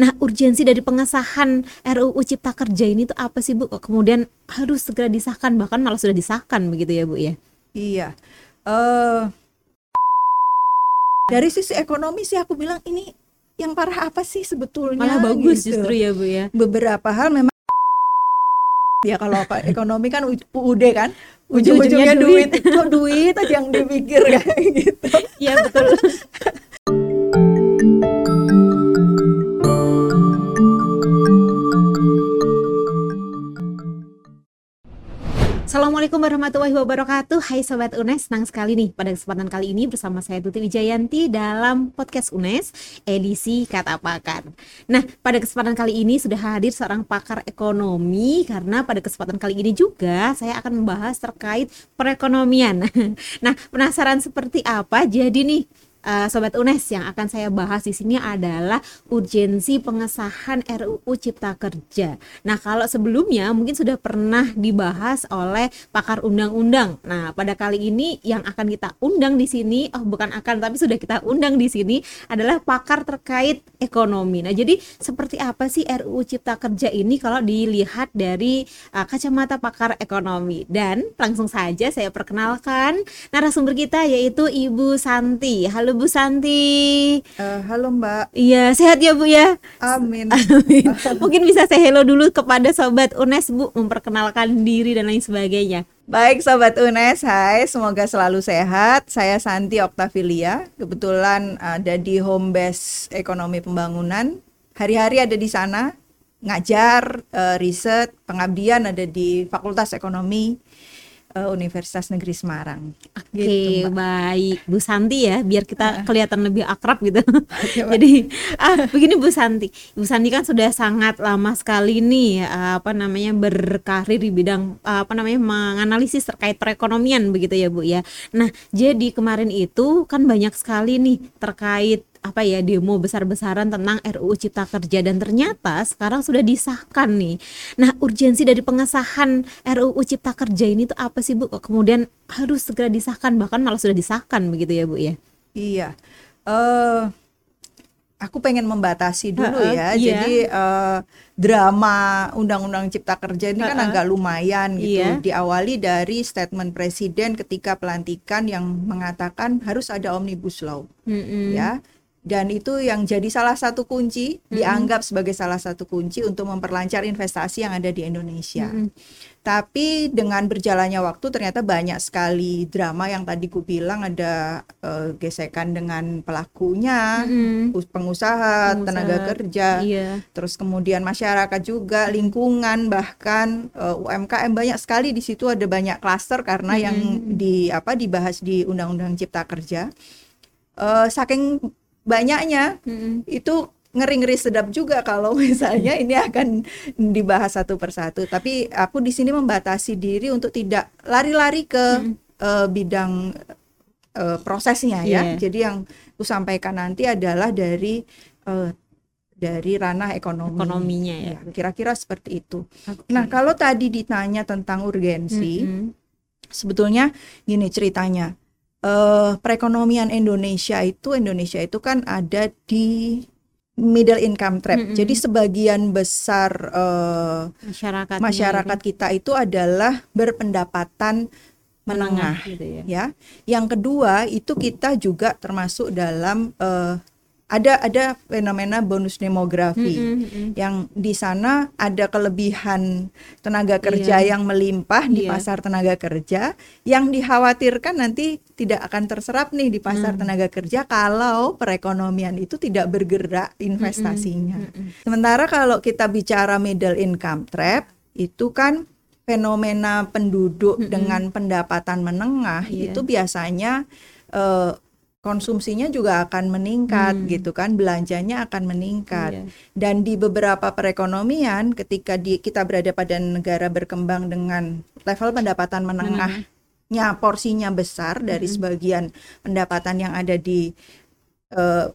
Nah, urgensi dari pengesahan RUU Cipta Kerja ini tuh apa sih Bu? Kok kemudian harus segera disahkan bahkan malah sudah disahkan begitu ya Bu ya? Iya. Uh, dari sisi ekonomi sih aku bilang ini yang parah apa sih sebetulnya? Malah bagus gitu. justru ya Bu ya. Beberapa hal memang ya kalau apa ekonomi kan UUD kan ujung-ujungnya duit. duit kok duit aja yang dipikir kayak gitu Iya betul. Assalamualaikum warahmatullahi wabarakatuh. Hai Sobat UNES, senang sekali nih pada kesempatan kali ini bersama saya Tuti Wijayanti dalam podcast UNES edisi Kata Pakar Nah pada kesempatan kali ini sudah hadir seorang pakar ekonomi Karena pada kesempatan kali ini juga saya akan membahas terkait perekonomian. Nah penasaran seperti apa? Jadi nih uh, sobat UNES yang akan saya bahas di sini adalah urgensi pengesahan RUU Cipta Kerja. Nah, kalau sebelumnya mungkin sudah pernah dibahas oleh pakar undang-undang. Nah, pada kali ini yang akan kita undang di sini, oh bukan akan tapi sudah kita undang di sini adalah pakar terkait ekonomi. Nah, jadi seperti apa sih RUU Cipta Kerja ini kalau dilihat dari uh, kacamata pakar ekonomi? Dan langsung saja saya perkenalkan narasumber kita yaitu Ibu Santi. Halo Bu Santi. Uh, halo Mbak. Iya, sehat ya Bu ya? Amin. Amin. Mungkin bisa saya hello dulu kepada sobat UNES Bu, memperkenalkan diri dan lain sebagainya. Baik Sobat UNES, hai semoga selalu sehat. Saya Santi Oktavilia, kebetulan ada di Home Base Ekonomi Pembangunan. Hari-hari ada di sana, ngajar, uh, riset, pengabdian ada di Fakultas Ekonomi uh, Universitas Negeri Semarang. Oke, gitu, baik Bu Santi ya, biar kita kelihatan lebih akrab gitu. Jadi ah begini Bu Santi, Bu Santi kan sudah sangat lama sekali nih apa namanya berkarir di bidang apa namanya menganalisis terkait perekonomian begitu ya Bu ya. Nah, jadi kemarin itu kan banyak sekali nih terkait apa ya demo besar-besaran tentang RUU Cipta Kerja dan ternyata sekarang sudah disahkan nih. Nah, urgensi dari pengesahan RUU Cipta Kerja ini tuh apa sih Bu? Kok kemudian harus segera disahkan bahkan malah sudah disahkan begitu ya Bu ya? Iya. Uh, aku pengen membatasi dulu uh, uh, ya. Iya. Jadi uh, drama Undang-Undang Cipta Kerja ini uh, uh. kan agak lumayan gitu. Iya. Diawali dari statement Presiden ketika pelantikan yang mengatakan harus ada omnibus law, mm -hmm. ya dan itu yang jadi salah satu kunci mm-hmm. dianggap sebagai salah satu kunci untuk memperlancar investasi yang ada di Indonesia. Mm-hmm. Tapi dengan berjalannya waktu ternyata banyak sekali drama yang tadi ku bilang ada uh, gesekan dengan pelakunya, mm-hmm. pengusaha, pengusaha, tenaga kerja, iya. terus kemudian masyarakat juga, lingkungan bahkan uh, eh, UMKM banyak sekali di situ ada banyak klaster karena mm-hmm. yang di apa dibahas di Undang-Undang Cipta Kerja. Uh, saking banyaknya hmm. itu ngeri-ngeri sedap juga kalau misalnya ini akan dibahas satu persatu. Tapi aku di sini membatasi diri untuk tidak lari-lari ke hmm. uh, bidang uh, prosesnya yeah. ya. Iya. Jadi yang aku sampaikan nanti adalah dari uh, dari ranah ekonomi. Ekonominya ya. ya kira-kira seperti itu. Okay. Nah, kalau tadi ditanya tentang urgensi, -hmm. sebetulnya gini ceritanya uh, perekonomian Indonesia itu Indonesia itu kan ada di middle income trap. Mm -hmm. Jadi sebagian besar uh, masyarakat masyarakat kita itu adalah berpendapatan menengah, gitu ya. ya. Yang kedua itu kita juga termasuk dalam uh, ada ada fenomena bonus demografi mm -hmm. yang di sana ada kelebihan tenaga kerja yeah. yang melimpah di yeah. pasar tenaga kerja yang dikhawatirkan nanti tidak akan terserap nih di pasar mm. tenaga kerja kalau perekonomian itu tidak bergerak investasinya. Mm -hmm. Sementara kalau kita bicara middle income trap itu kan fenomena penduduk mm -hmm. dengan pendapatan menengah yeah. itu biasanya uh, konsumsinya juga akan meningkat hmm. gitu kan belanjanya akan meningkat iya. dan di beberapa perekonomian ketika di, kita berada pada negara berkembang dengan level pendapatan menengahnya hmm. porsinya besar dari hmm. sebagian pendapatan yang ada di uh,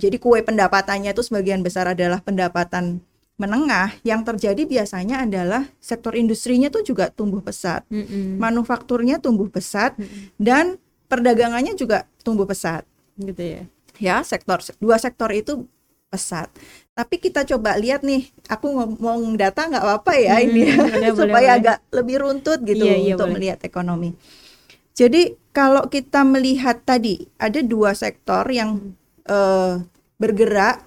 jadi kue pendapatannya itu sebagian besar adalah pendapatan menengah yang terjadi biasanya adalah sektor industrinya tuh juga tumbuh pesat hmm. manufakturnya tumbuh pesat hmm. dan perdagangannya juga tumbuh pesat gitu ya ya sektor dua sektor itu pesat. Tapi kita coba lihat nih, aku ngomong data nggak apa-apa ya Hmm, ini ya, boleh, boleh, supaya boleh. agak lebih runtut gitu Iya, iya, untuk boleh. melihat ekonomi. Jadi kalau kita melihat tadi ada dua sektor yang eh, bergerak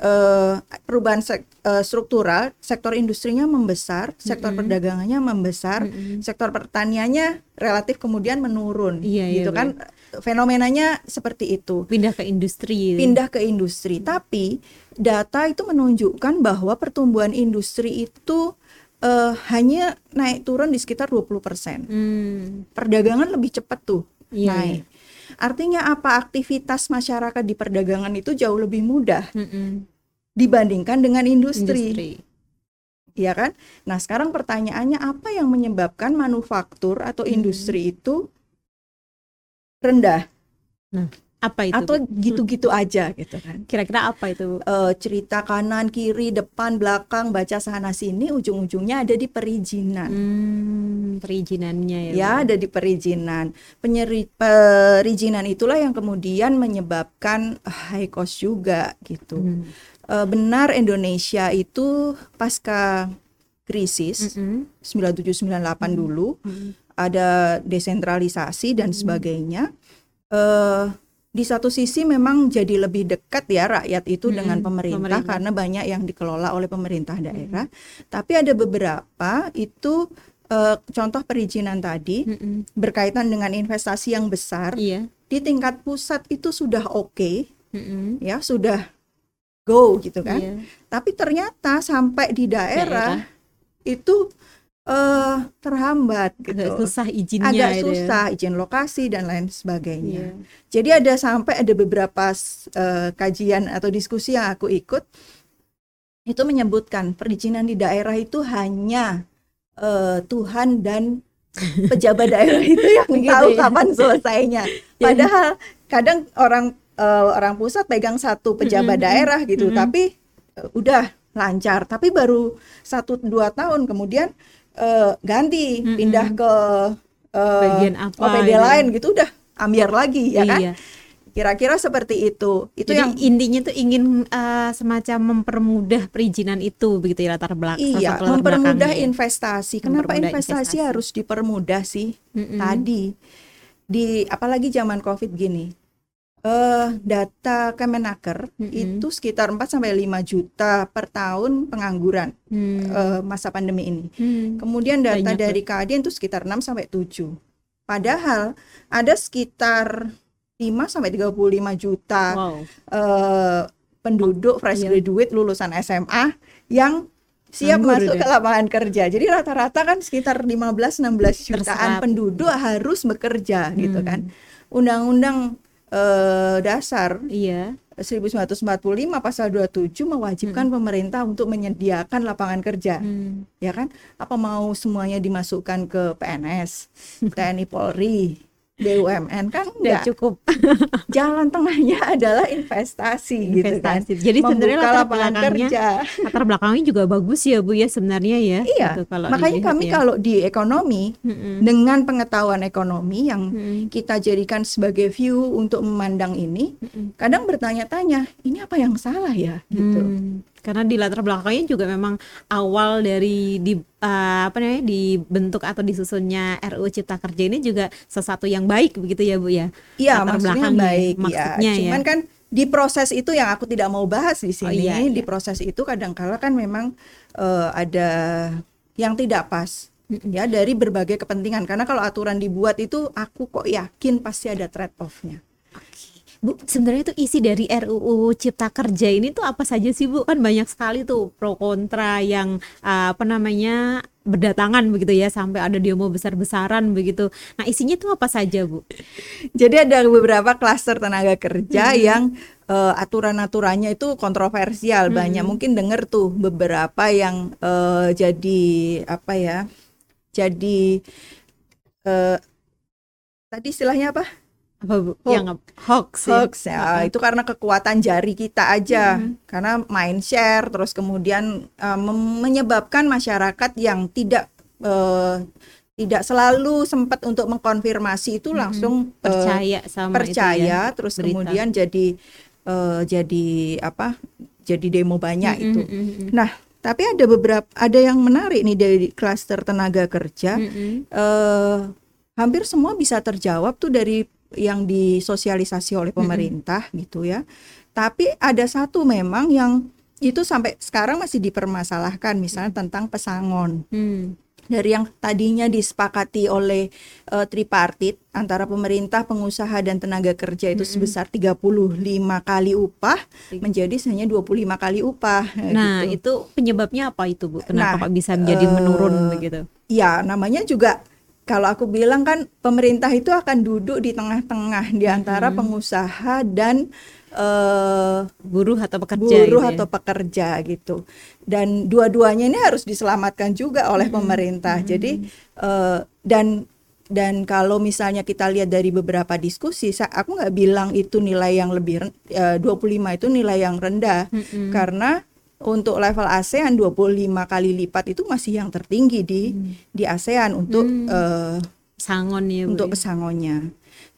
eh, perubahan sek- eh, struktural, sektor industrinya membesar, sektor Mm-mm. perdagangannya membesar, Mm-mm. sektor pertaniannya relatif kemudian menurun, Iya, iya, gitu kan? Fenomenanya seperti itu pindah ke industri. pindah ke industri. Tapi data itu menunjukkan bahwa pertumbuhan industri itu eh, hanya naik turun di sekitar 20%. Hmm, Perdagangan lebih cepat tuh Iya, naik. Artinya apa? Aktivitas masyarakat di perdagangan itu jauh lebih mudah mm-mm. dibandingkan dengan industri, industri. ya kan? Nah, sekarang pertanyaannya apa yang menyebabkan manufaktur atau Hmm. industri itu rendah Apa itu? atau gitu-gitu aja gitu kan? Kira-kira apa itu? Bu? eh, cerita kanan kiri depan belakang baca sana sini ujung-ujungnya ada di perizinan Hmm, perizinannya ya. ya ada di perizinan Penyeri- perizinan itulah yang kemudian menyebabkan high cost juga gitu Hmm. Eh, benar Indonesia itu pasca krisis Mm-mm. 9798 dulu Mm-mm. Ada desentralisasi dan sebagainya eh di satu sisi memang jadi lebih dekat ya rakyat itu Mm-mm, dengan pemerintah, pemerintah. karena banyak yang dikelola oleh pemerintah daerah. Tapi ada beberapa itu eh, contoh perizinan tadi Mm-mm. berkaitan dengan investasi yang besar Iya. di tingkat pusat itu sudah oke Mm-mm. ya sudah go gitu kan. Iya. Tapi ternyata sampai di daerah, itu eh terhambat Agak gitu. susah izinnya Agak itu ya. susah izin lokasi dan lain sebagainya. Iya. Jadi ada sampai ada beberapa eh, kajian atau diskusi yang aku ikut itu menyebutkan perizinan di daerah itu hanya eh, Tuhan dan pejabat daerah itu yang Begitu tahu ya. kapan selesainya. Padahal kadang orang eh, orang pusat pegang satu pejabat daerah gitu, tapi eh, udah lancar. Tapi baru satu dua tahun kemudian eh, ganti Mm-mm. pindah ke eh, Bagian apa OPD gitu. lain gitu udah ambiar lagi ya kan? Iya. Kira-kira seperti itu. Itu Jadi yang intinya tuh ingin eh, semacam mempermudah perizinan itu begitu ya latar belakang. iya, mempermudah investasi. Kenapa Mempermudah investasi, investasi. harus dipermudah sih? Mm-mm. Tadi di apalagi zaman Covid gini. Eh data Kemenaker Mm-mm. itu sekitar 4 sampai 5 juta per tahun pengangguran Hmm. eh, masa pandemi ini. Hmm. Kemudian data Banyak dari Kadin itu sekitar 6 sampai 7. Padahal ada sekitar 5 sampai 35 juta Wow. eh, penduduk fresh Iya. graduate lulusan SMA yang siap Nganggur masuk udah. ke lapangan kerja. Jadi rata-rata kan sekitar 15-16 jutaan Terserap. penduduk harus bekerja gitu Hmm. kan. Undang-undang eh, dasar Iya. 1945 pasal 27 mewajibkan pemerintah untuk menyediakan lapangan kerja Hmm. ya kan apa mau semuanya dimasukkan ke PNS TNI Polri BUMN kan Udah enggak cukup jalan tengahnya adalah investasi, gitu kan investasi. Jadi sebenarnya latar belakangnya kerja latar belakangnya juga bagus ya Bu ya sebenarnya ya. iya gitu, kalau makanya kami ya. kalau di ekonomi Mm-mm. dengan pengetahuan ekonomi yang Mm-mm. kita jadikan sebagai view untuk memandang ini Mm-mm. kadang bertanya-tanya ini apa yang salah ya gitu Hmm, karena di latar belakangnya juga memang awal dari di eh, apa namanya dibentuk atau disusunnya RUU Cipta Kerja ini juga sesuatu yang baik begitu ya Bu ya. Iya, Latar maksudnya belakangnya, baik maksudnya ya. ya. Cuman kan di proses itu yang aku tidak mau bahas di Oh, sini. iya, iya. Di proses itu kadang-kala kan memang eh, ada yang tidak pas. Ya dari berbagai kepentingan karena kalau aturan dibuat itu aku kok yakin pasti ada trade off-nya. Bu, sebenarnya itu isi dari RUU Cipta Kerja ini tuh apa saja sih Bu? Kan banyak sekali tuh pro kontra yang eh, apa namanya berdatangan begitu ya sampai ada demo besar-besaran begitu. Nah, isinya tuh apa saja, Bu? Jadi ada beberapa klaster tenaga kerja Hmm. yang eh, aturan-aturannya itu kontroversial. Hmm. Banyak mungkin dengar tuh beberapa yang eh, jadi apa ya? Jadi eh, tadi istilahnya apa? Apa, Bu? Hoax. Yang hoax ya. Hoax ya. Itu karena kekuatan jari kita aja. Hmm. Karena mind share terus kemudian mem- menyebabkan masyarakat yang tidak eh, tidak selalu sempat untuk mengkonfirmasi itu langsung eh, Hmm. Percaya sama itu ya. percaya terus berita. kemudian jadi uh, jadi apa jadi demo banyak Mm-mm, itu. Nah, tapi ada beberapa ada yang menarik nih dari klaster tenaga kerja. mm-mm. eh hampir semua bisa terjawab tuh dari yang disosialisasi oleh pemerintah gitu ya. Tapi ada satu memang yang itu sampai sekarang masih dipermasalahkan misalnya tentang pesangon. Hmm. Dari yang tadinya disepakati oleh eh, tripartit antara pemerintah, pengusaha dan tenaga kerja itu sebesar 35 kali upah menjadi hanya 25 kali upah. Nah, gitu. itu penyebabnya apa itu, Bu? Kenapa Nah, kok bisa menjadi eh, menurun begitu? Ya, namanya juga kalau aku bilang kan pemerintah itu akan duduk di tengah-tengah di antara pengusaha dan eh, Buruh atau pekerja buruh gitu ya? atau pekerja gitu. Dan dua-duanya ini harus diselamatkan juga oleh pemerintah. Jadi eh, dan dan kalau misalnya kita lihat dari beberapa diskusi, aku nggak bilang itu nilai yang lebih eh, 25 itu nilai yang rendah Mm-mm. karena untuk level ASEAN 25 kali lipat itu masih yang tertinggi di di ASEAN untuk Hmm. eh, Sangon ya, untuk ya? pesangonnya.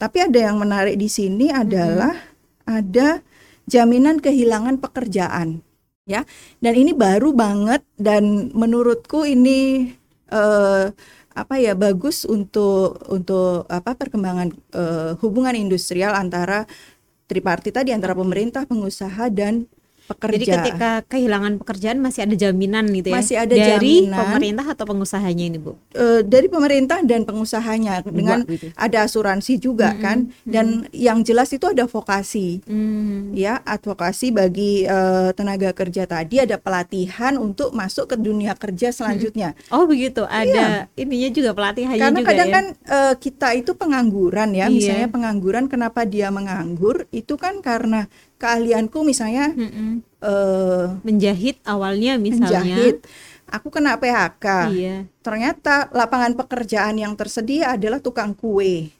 Tapi ada yang menarik di sini adalah ada jaminan kehilangan pekerjaan, ya. Dan ini baru banget dan menurutku ini eh, apa ya bagus untuk untuk apa perkembangan eh, hubungan industrial antara tripartit tadi antara pemerintah, pengusaha dan pekerja. Jadi ketika kehilangan pekerjaan masih ada jaminan gitu ya? Masih ada Dari jaminan. pemerintah atau pengusahanya ini, Bu? Eh, dari pemerintah dan pengusahanya dengan gitu. ada asuransi juga kan dan yang jelas itu ada vokasi Hmm. ya advokasi bagi eh, tenaga kerja tadi ada pelatihan untuk masuk ke dunia kerja selanjutnya Oh, begitu. Ada ininya juga pelatihannya karena juga kadang ya? kan eh, kita itu pengangguran ya Iya. misalnya pengangguran kenapa dia menganggur itu kan karena keahlianku misalnya Mm-mm. eh, Menjahit awalnya misalnya. menjahit aku kena PHK Iya. ternyata lapangan pekerjaan yang tersedia adalah tukang kue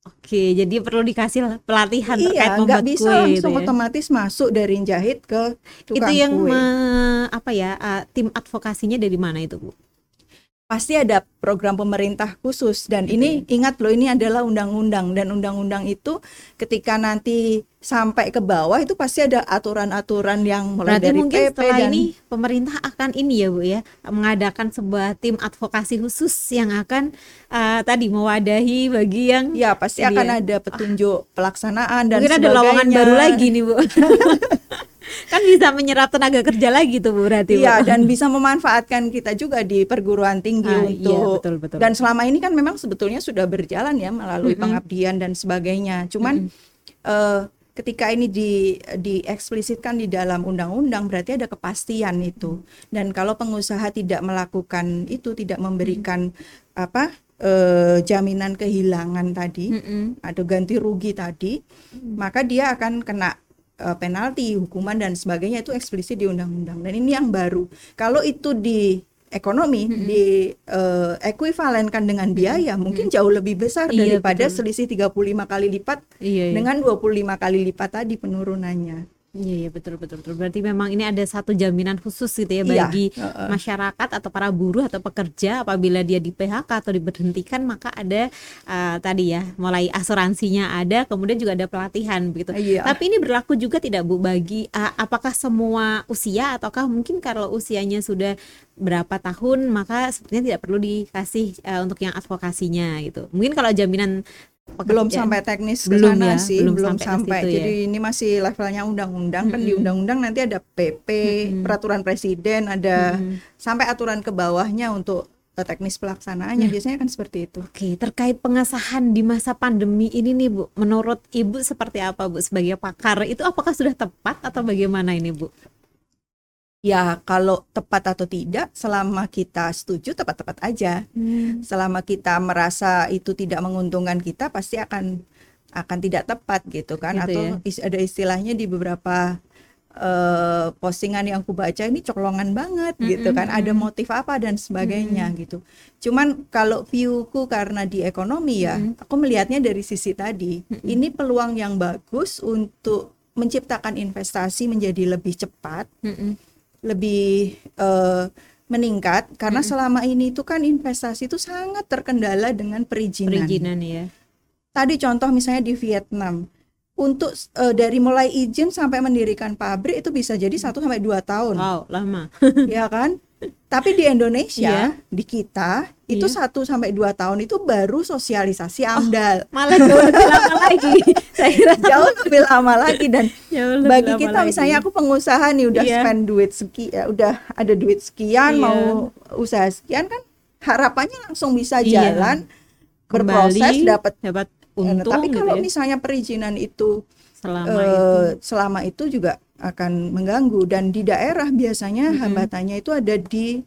Oke, jadi perlu dikasih pelatihan terkait iya nggak membuat bisa kue langsung gitu ya. otomatis masuk dari jahit ke tukang Itu yang kue me- apa ya? uh, tim advokasinya dari mana itu, Bu? Pasti ada program pemerintah khusus. Dan ini ingat loh ini adalah undang-undang. Dan undang-undang itu ketika nanti sampai ke bawah itu pasti ada aturan-aturan yang mulai Berarti dari mungkin PP setelah dan ini pemerintah akan ini ya Bu ya mengadakan sebuah tim advokasi khusus yang akan uh, tadi mewadahi bagi yang ya pasti Jadi akan ada petunjuk pelaksanaan dan mungkin ada lowongan baru lagi nih Bu. kan bisa menyerap tenaga kerja lagi tuh Bu berarti Bu. Iya dan bisa memanfaatkan kita juga di perguruan tinggi Ah, iya, untuk betul, betul. dan selama ini kan memang sebetulnya sudah berjalan ya melalui pengabdian dan sebagainya. Cuman eh, ketika ini di dieksplisitkan di dalam undang-undang berarti ada kepastian itu. Dan kalau pengusaha tidak melakukan itu, tidak memberikan apa eh, jaminan kehilangan tadi Mm-mm. atau ganti rugi tadi, maka dia akan kena eh, penalti, hukuman dan sebagainya itu eksplisit di undang-undang. Dan ini yang baru. Kalau itu di ekonomi di eh, ekuivalenkan dengan biaya mungkin jauh lebih besar Iya, daripada betul. selisih 35 kali lipat Iya, iya. dengan 25 kali lipat tadi penurunannya. Iya, iya betul betul betul. Berarti memang ini ada satu jaminan khusus gitu ya Iya, bagi heeh. masyarakat atau para buruh atau pekerja apabila dia di PHK atau diberhentikan maka ada uh, tadi ya mulai asuransinya ada, kemudian juga ada pelatihan begitu. Iya. Tapi ini berlaku juga tidak Bu bagi uh, apakah semua usia ataukah mungkin kalau usianya sudah berapa tahun maka sepertinya tidak perlu dikasih uh, untuk yang advokasinya gitu. Mungkin kalau jaminan belum pekerjaan- sampai teknis ke Belum sana ya, sih, belum belum, sampai sampai. ya. Jadi ini masih levelnya undang-undang kan di undang-undang nanti ada PP, Mm-mm. peraturan presiden, ada Mm-mm. sampai aturan ke bawahnya untuk eh, teknis pelaksanaannya. Biasanya kan seperti itu. Oke, terkait pengesahan di masa pandemi ini nih Bu, menurut Ibu seperti apa Bu sebagai pakar? Itu apakah sudah tepat atau bagaimana ini Bu? Ya, kalau tepat atau tidak, selama kita setuju tepat-tepat aja. Selama kita merasa itu tidak menguntungkan kita, pasti akan akan tidak tepat gitu kan? Gitu atau ya. is- ada istilahnya di beberapa eh, postingan yang aku baca ini colongan banget gitu kan? Ada motif apa dan sebagainya gitu. Cuman kalau viewku karena di ekonomi ya, aku melihatnya dari sisi tadi. Ini peluang yang bagus untuk menciptakan investasi menjadi lebih cepat Mm-mm. Lebih eh, meningkat karena selama ini itu kan investasi itu sangat terkendala dengan perizinan. Perizinan ya. Tadi contoh misalnya di Vietnam, untuk uh, dari mulai izin sampai mendirikan pabrik itu bisa jadi 1 sampai 2 tahun. Wow, lama. ya kan? Tapi di Indonesia, yeah. di kita itu iya. satu sampai dua tahun itu baru sosialisasi oh, AMDAL. Oh, malah jauh lebih lama lagi. Saya kira jauh lebih lama lagi dan bagi kita lagi. misalnya aku pengusaha nih udah yeah. spend duit sekian, ya, udah ada duit sekian yeah. mau usaha sekian kan harapannya langsung bisa yeah. jalan berproses dapat dapat untung. Nah, tapi gitu kalau ya. misalnya perizinan itu selama uh, itu selama itu juga akan mengganggu dan di daerah biasanya hmm. hambatannya itu ada di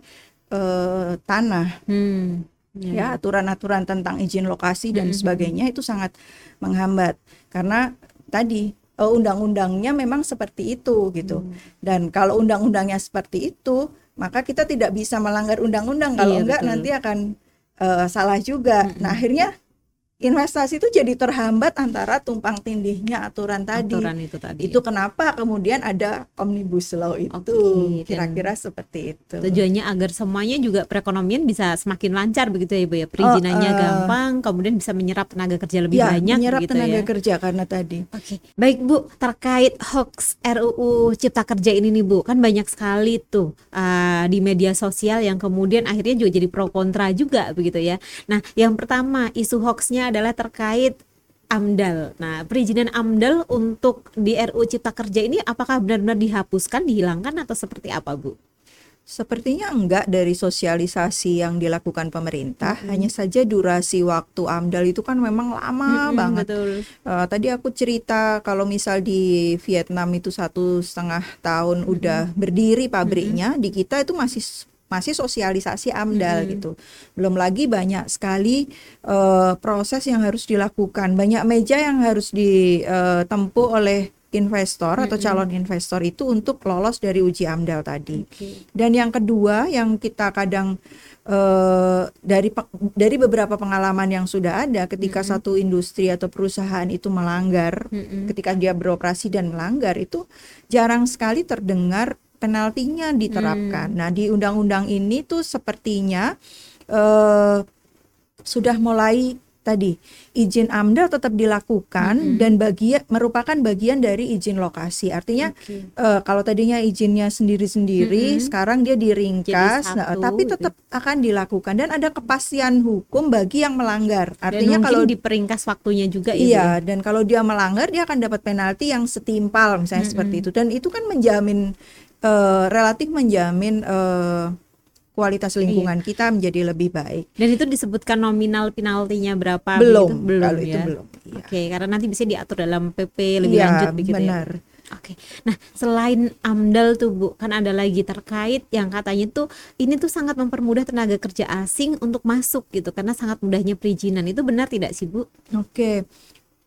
uh, tanah. Hmm. Ya, aturan-aturan tentang izin lokasi dan hmm. sebagainya itu sangat menghambat karena tadi uh, undang-undangnya memang seperti itu gitu. Hmm. Dan kalau undang-undangnya seperti itu, maka kita tidak bisa melanggar undang-undang kalau iya, enggak betul. nanti akan uh, salah juga. Hmm. Nah, akhirnya investasi itu jadi terhambat antara tumpang tindihnya aturan tadi. Aturan itu tadi. Itu kenapa kemudian ada omnibus law itu kira-kira seperti itu. Tujuannya agar semuanya juga perekonomian bisa semakin lancar begitu ya Bu ya. Perizinannya oh, uh, gampang, kemudian bisa menyerap tenaga kerja lebih ya, banyak menyerap gitu tenaga ya. kerja karena tadi. Oke. Okay. Baik Bu, terkait hoax RUU Cipta Kerja ini nih Bu, kan banyak sekali tuh uh, di media sosial yang kemudian akhirnya juga jadi pro kontra juga begitu ya. Nah, yang pertama isu hoaxnya adalah terkait AMDAL. Nah, perizinan AMDAL untuk di RU Cipta Kerja ini apakah benar-benar dihapuskan, dihilangkan atau seperti apa, Bu? Sepertinya enggak dari sosialisasi yang dilakukan pemerintah, hmm. hanya saja durasi waktu AMDAL itu kan memang lama hmm, banget. Betul. Uh, tadi aku cerita kalau misal di Vietnam itu satu setengah tahun hmm. udah berdiri pabriknya, hmm. di kita itu masih masih sosialisasi AMDAL hmm. gitu. Belum lagi banyak sekali uh, proses yang harus dilakukan, banyak meja yang harus ditempuh uh, oleh investor atau calon investor itu untuk lolos dari uji AMDAL tadi. Okay. Dan yang kedua yang kita kadang uh, dari dari beberapa pengalaman yang sudah ada ketika mm -hmm. satu industri atau perusahaan itu melanggar, mm -hmm. ketika dia beroperasi dan melanggar itu jarang sekali terdengar penaltinya diterapkan. Hmm. Nah, di undang-undang ini tuh sepertinya uh, sudah mulai tadi izin AMDAL tetap dilakukan -hmm. dan bagian merupakan bagian dari izin lokasi. Artinya okay. uh, eh, kalau tadinya izinnya sendiri-sendiri, -hmm. sekarang dia diringkas, nah, tapi gitu. tetap gitu. akan dilakukan dan ada kepastian hukum bagi yang melanggar. Artinya kalau diperingkas waktunya juga ya, Iya, ya? dan kalau dia melanggar dia akan dapat penalti yang setimpal misalnya -hmm. seperti itu. Dan itu kan menjamin uh, relatif menjamin uh, kualitas lingkungan iya. kita menjadi lebih baik. Dan itu disebutkan nominal penaltinya berapa? Belum, gitu? belum kalau ya. itu belum. Iya. Oke, karena nanti bisa diatur dalam PP lebih iya, lanjut begitu ya. benar. ya. Oke, nah selain AMDAL tuh Bu, kan ada lagi terkait yang katanya tuh ini tuh sangat mempermudah tenaga kerja asing untuk masuk gitu karena sangat mudahnya perizinan. Itu benar tidak sih Bu? Oke,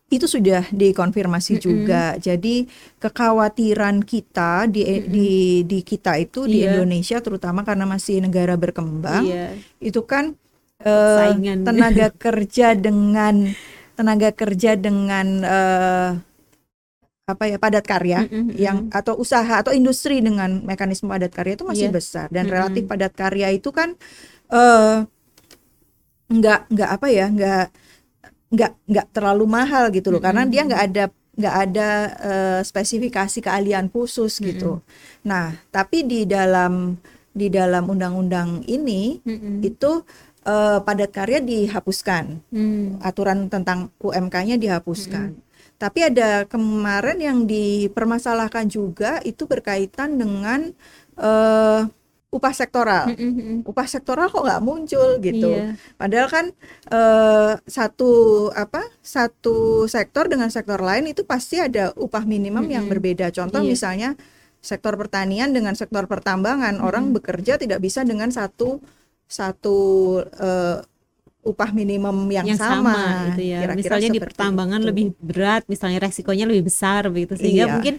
itu sudah dikonfirmasi mm -hmm. juga. Jadi kekhawatiran kita di mm -hmm. di di kita itu yeah. di iya. Indonesia terutama karena masih negara berkembang, yeah. itu kan uh, tenaga kerja dengan tenaga kerja dengan uh, apa ya padat karya mm -hmm. yang atau usaha atau industri dengan mekanisme padat karya itu masih yeah. besar dan mm -hmm. relatif padat karya itu kan uh, nggak nggak apa ya nggak nggak nggak terlalu mahal gitu loh mm -hmm. karena dia nggak ada nggak ada uh, spesifikasi keahlian khusus gitu. Mm -hmm. Nah, tapi di dalam di dalam undang-undang ini mm -hmm. itu uh, padat karya dihapuskan, mm. aturan tentang UMK-nya dihapuskan. Mm -hmm. Tapi ada kemarin yang dipermasalahkan juga itu berkaitan dengan uh, upah sektoral. Mm-hmm. Upah sektoral kok nggak muncul gitu. Iya. Padahal kan uh, satu apa satu sektor dengan sektor lain itu pasti ada upah minimum mm-hmm. yang berbeda. Contoh iya. misalnya sektor pertanian dengan sektor pertambangan, mm-hmm. orang bekerja tidak bisa dengan satu satu uh, upah minimum yang, yang sama, sama gitu ya. Kira-kira misalnya di pertambangan itu. lebih berat, misalnya resikonya lebih besar begitu sehingga iya. mungkin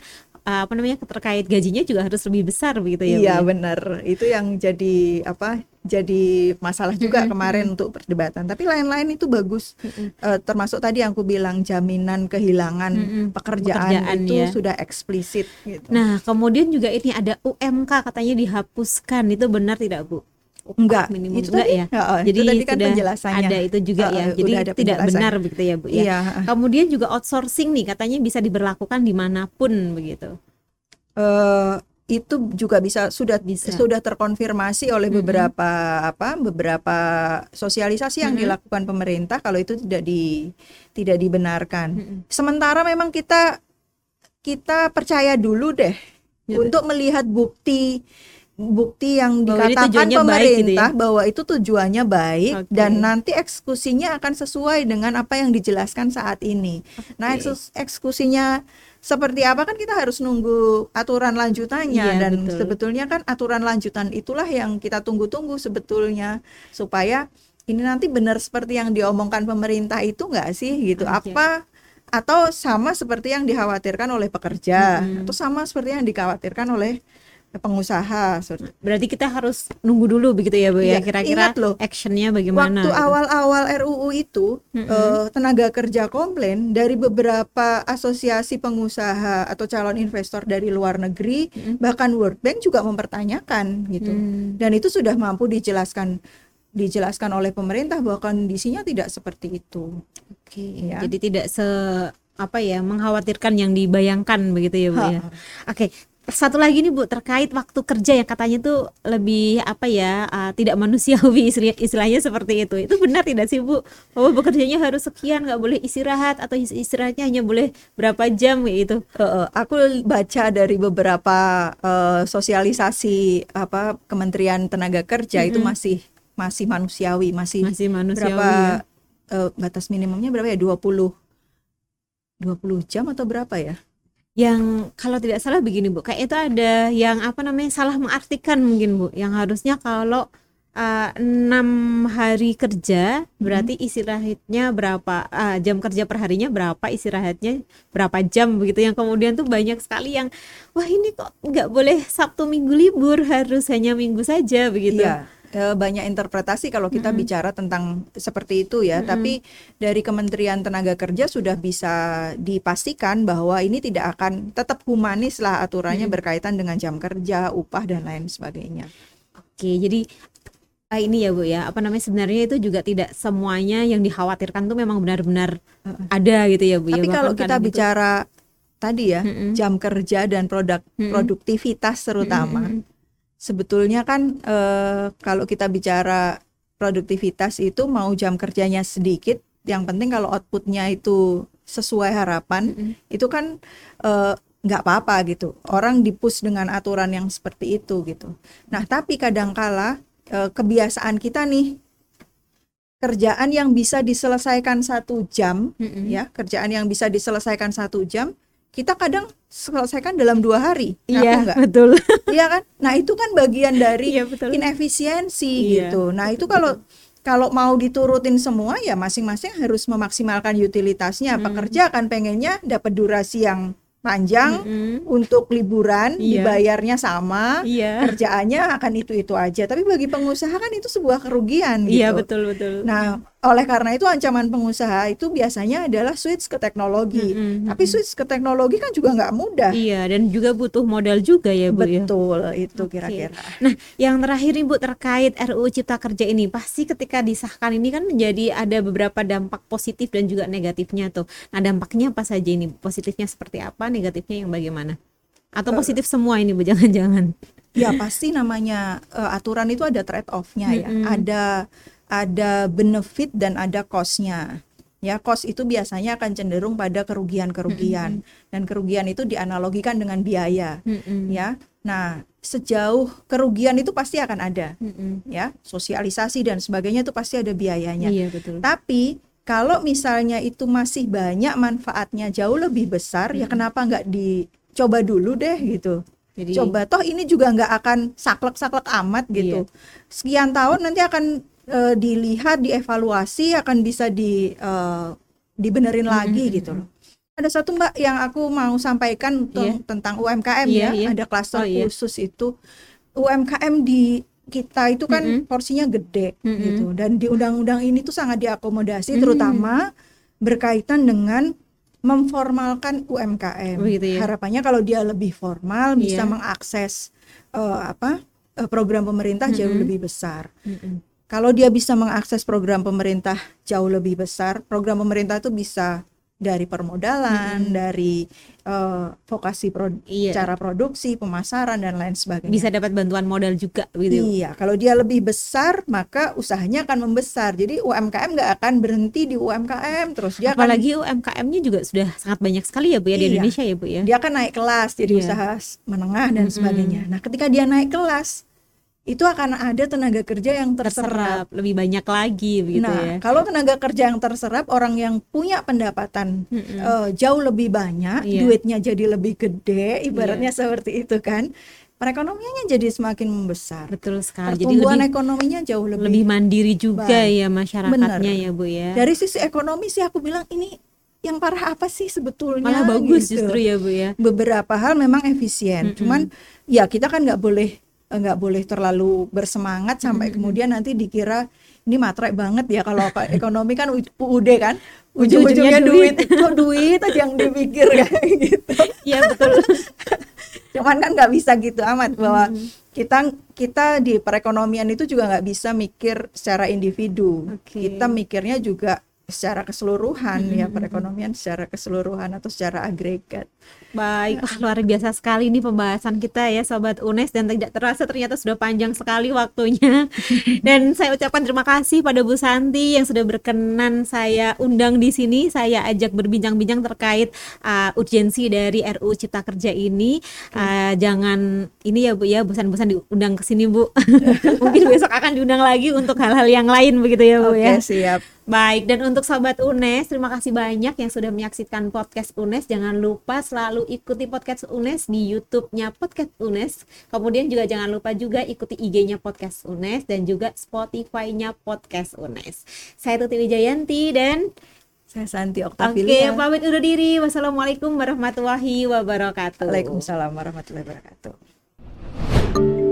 uh, apa namanya terkait gajinya juga harus lebih besar begitu ya iya benar. Itu yang jadi apa jadi masalah juga kemarin untuk perdebatan. Tapi lain-lain itu bagus. Uh, termasuk tadi yang aku bilang jaminan kehilangan pekerjaan, pekerjaan itu ya. sudah eksplisit gitu. nah kemudian juga ini ada UMK katanya dihapuskan. Itu benar tidak bu Enggak, minimum itu enggak tadi, ya. ya, oh, Jadi itu tadi kan sudah penjelasannya. ada itu juga Uh, ya. uh, Jadi tidak benar begitu ya, Bu ya. Iya. Kemudian juga outsourcing nih katanya bisa diberlakukan di mana pun begitu. eh itu juga bisa sudah Bisa. sudah terkonfirmasi oleh Mm-mm. beberapa apa beberapa sosialisasi yang Mm-mm. dilakukan pemerintah kalau itu tidak di tidak dibenarkan. Mm-mm. Sementara memang kita kita percaya dulu deh Gitu. untuk melihat bukti bukti yang Bahwa dikatakan baik gitu pemerintah ya? bahwa itu tujuannya baik Oke. dan nanti eksekusinya akan sesuai dengan apa yang dijelaskan saat ini. Nah, Oke. eksus- eksekusinya seperti apa kan kita harus nunggu aturan lanjutannya Iya, dan betul. sebetulnya kan aturan lanjutan itulah yang kita tunggu-tunggu sebetulnya supaya ini nanti benar seperti yang diomongkan pemerintah itu enggak sih gitu Oke. apa atau sama seperti yang dikhawatirkan oleh pekerja Mm-mm. atau sama seperti yang dikhawatirkan oleh pengusaha Berarti kita harus nunggu dulu begitu ya, Bu ya. Iya, Kira-kira loh, actionnya bagaimana? Waktu gitu. awal-awal RUU itu Mm-mm. eh, tenaga kerja komplain dari beberapa asosiasi pengusaha atau calon investor dari luar negeri Mm-mm. bahkan World Bank juga mempertanyakan gitu Hmm. dan itu sudah mampu dijelaskan dijelaskan oleh pemerintah bahwa kondisinya tidak seperti itu. Oke, Ya. jadi tidak se apa ya mengkhawatirkan yang dibayangkan begitu ya Bu ya. Oke, satu lagi nih Bu terkait waktu kerja yang katanya tuh lebih apa ya uh, tidak manusiawi istilah- istilahnya seperti itu. Itu benar tidak sih Bu? Bahwa bekerjanya harus sekian nggak boleh istirahat atau is- istirahatnya hanya boleh berapa jam gitu. Eh, aku baca dari beberapa eh, sosialisasi apa Kementerian Tenaga Kerja itu Mm-mm. masih masih manusiawi, masih Masih manusiawi berapa ya. eh, batas minimumnya berapa ya 20 20 jam atau berapa ya Yang kalau tidak salah begini Bu, kayak itu ada yang apa namanya salah mengartikan mungkin Bu, yang harusnya kalau uh, enam hari kerja berarti istirahatnya berapa uh, jam kerja perharinya berapa istirahatnya berapa jam begitu. Yang kemudian tuh banyak sekali yang wah ini kok nggak boleh Sabtu Minggu libur harus hanya Minggu saja begitu. Iya, eh, banyak interpretasi kalau kita Mm-mm. bicara tentang seperti itu ya. Mm-mm. Tapi dari Kementerian Tenaga Kerja sudah bisa dipastikan bahwa ini tidak akan tetap humanis lah aturannya Mm-mm. berkaitan dengan jam kerja, upah dan lain sebagainya. Oke, jadi ah, ini ya Bu ya, apa namanya sebenarnya itu juga tidak semuanya yang dikhawatirkan tuh memang benar-benar ada gitu ya Bu ya. Tapi kalau kita kadang itu- bicara tadi ya, Mm-mm. jam kerja dan produk Mm-mm. produktivitas terutama, Mm-mm. Sebetulnya kan eh, kalau kita bicara produktivitas itu mau jam kerjanya sedikit, yang penting kalau outputnya itu sesuai harapan, Mm-mm. itu kan eh, nggak apa-apa gitu. Orang dipus dengan aturan yang seperti itu gitu. Nah, tapi kadangkala eh, kebiasaan kita nih kerjaan yang bisa diselesaikan satu jam, Mm-mm. ya kerjaan yang bisa diselesaikan satu jam, kita kadang selesaikan dalam dua hari. Iya, betul. Iya kan? Nah itu kan bagian dari Iya, betul. inefisiensi Iya, gitu. Nah itu kalau kalau mau diturutin semua ya masing-masing harus memaksimalkan utilitasnya. Hmm. Pekerja akan pengennya dapat durasi yang panjang Mm-mm. untuk liburan, Iya. dibayarnya sama, Iya. kerjaannya akan itu-itu aja. Tapi bagi pengusaha kan itu sebuah kerugian Iya, gitu. betul betul. Nah, oleh karena itu ancaman pengusaha itu biasanya adalah switch ke teknologi. Mm-mm, Tapi mm-mm. switch ke teknologi kan juga nggak mudah. Iya, dan juga butuh modal juga ya, Bu ya. Betul, itu Oke. kira-kira. Nah, yang terakhir nih Bu terkait RUU Cipta Kerja ini, pasti ketika disahkan ini kan menjadi ada beberapa dampak positif dan juga negatifnya tuh. Nah, dampaknya apa saja ini? Positifnya seperti apa, negatifnya yang bagaimana? Atau Eh. positif semua ini Bu, jangan-jangan. Ya pasti namanya eh, aturan itu ada trade off-nya ya. Mm-mm. Ada ada benefit dan ada cost-nya. Ya, cost itu biasanya akan cenderung pada kerugian-kerugian dan kerugian itu dianalogikan dengan biaya, Mm-mm. ya. Nah, sejauh kerugian itu pasti akan ada, Mm-mm. ya. Sosialisasi dan sebagainya itu pasti ada biayanya. Iya, betul. Tapi kalau misalnya itu masih banyak manfaatnya jauh lebih besar, ya Mm-mm. kenapa nggak dicoba dulu deh gitu? Jadi coba toh ini juga nggak akan saklek-saklek amat gitu sekian tahun nanti akan eh, dilihat dievaluasi akan bisa di eh, dibenerin lagi Mm-mm. gitu loh ada satu mbak yang aku mau sampaikan Iya. tentang- UMKM Iya, ya iya. ada klaster Oh, iya. khusus itu UMKM di kita itu kan Mm-mm. porsinya gede Mm-mm. gitu dan di undang-undang ini tuh sangat diakomodasi Mm. terutama berkaitan dengan memformalkan UMKM. Begitu ya. Harapannya kalau dia lebih formal bisa Iya. mengakses eh, apa eh, program pemerintah jauh Mm-mm. lebih besar. Mm-mm. Kalau dia bisa mengakses program pemerintah jauh lebih besar, program pemerintah itu bisa dari permodalan, dari eh, vokasi pro- Iya. cara produksi, pemasaran dan lain sebagainya. Bisa dapat bantuan modal juga gitu. Iya, kalau dia lebih besar maka usahanya akan membesar. Jadi UMKM nggak akan berhenti di UMKM terus dia akan Apalagi UMKM-nya juga sudah sangat banyak sekali ya Bu ya di Iya. Indonesia ya Bu ya. dia akan naik kelas jadi Iya. usaha menengah dan Mm-mm. sebagainya. Nah, ketika dia naik kelas itu akan ada tenaga kerja yang terserap terserap. lebih banyak lagi begitu nah, ya. kalau tenaga kerja yang terserap orang yang punya pendapatan eh, jauh lebih banyak, Iya. duitnya jadi lebih gede, ibaratnya seperti itu kan. Perekonomiannya jadi semakin membesar. Betul sekali. Jadi Pertumbuhan lebih ekonominya jauh lebih lebih mandiri juga Baik. ya masyarakatnya Bener. ya Bu ya. dari sisi ekonomi sih aku bilang ini yang parah apa sih sebetulnya Malah bagus gitu. justru ya Bu ya. beberapa hal memang efisien Mm-mm. cuman ya kita kan nggak boleh nggak boleh terlalu bersemangat sampai kemudian nanti dikira ini matre banget ya kalau ekonomi kan UUD kan Ujung-ujungnya duit. duit. Kok duit aja yang dipikir kayak gitu? Iya betul. cuman kan nggak bisa gitu amat bahwa kita kita di perekonomian itu juga nggak bisa mikir secara individu. Oke. kita mikirnya juga secara keseluruhan ya perekonomian secara keseluruhan atau secara agregat Baik, wah, luar biasa sekali nih pembahasan kita ya Sobat UNES dan tidak terasa ternyata sudah panjang sekali waktunya. Dan saya ucapkan terima kasih pada Bu Santi yang sudah berkenan saya undang di sini, saya ajak berbincang-bincang terkait uh, urgensi dari RUU Cipta Kerja ini. Uh, jangan ini ya Bu ya, bosan-bosan diundang ke sini Bu. Mungkin besok akan diundang lagi untuk hal-hal yang lain begitu ya Bu oke ya. siap Baik, dan untuk sahabat UNES, terima kasih banyak yang sudah menyaksikan podcast UNES. Jangan lupa selalu ikuti podcast UNES di YouTube-nya Podcast UNES. Kemudian juga jangan lupa juga ikuti IG-nya Podcast UNES dan juga Spotify-nya Podcast UNES. Saya Tuti Wijayanti dan saya Santi oke, Oktavilia pamit undur diri. Wassalamualaikum warahmatullahi wabarakatuh. Waalaikumsalam warahmatullahi wabarakatuh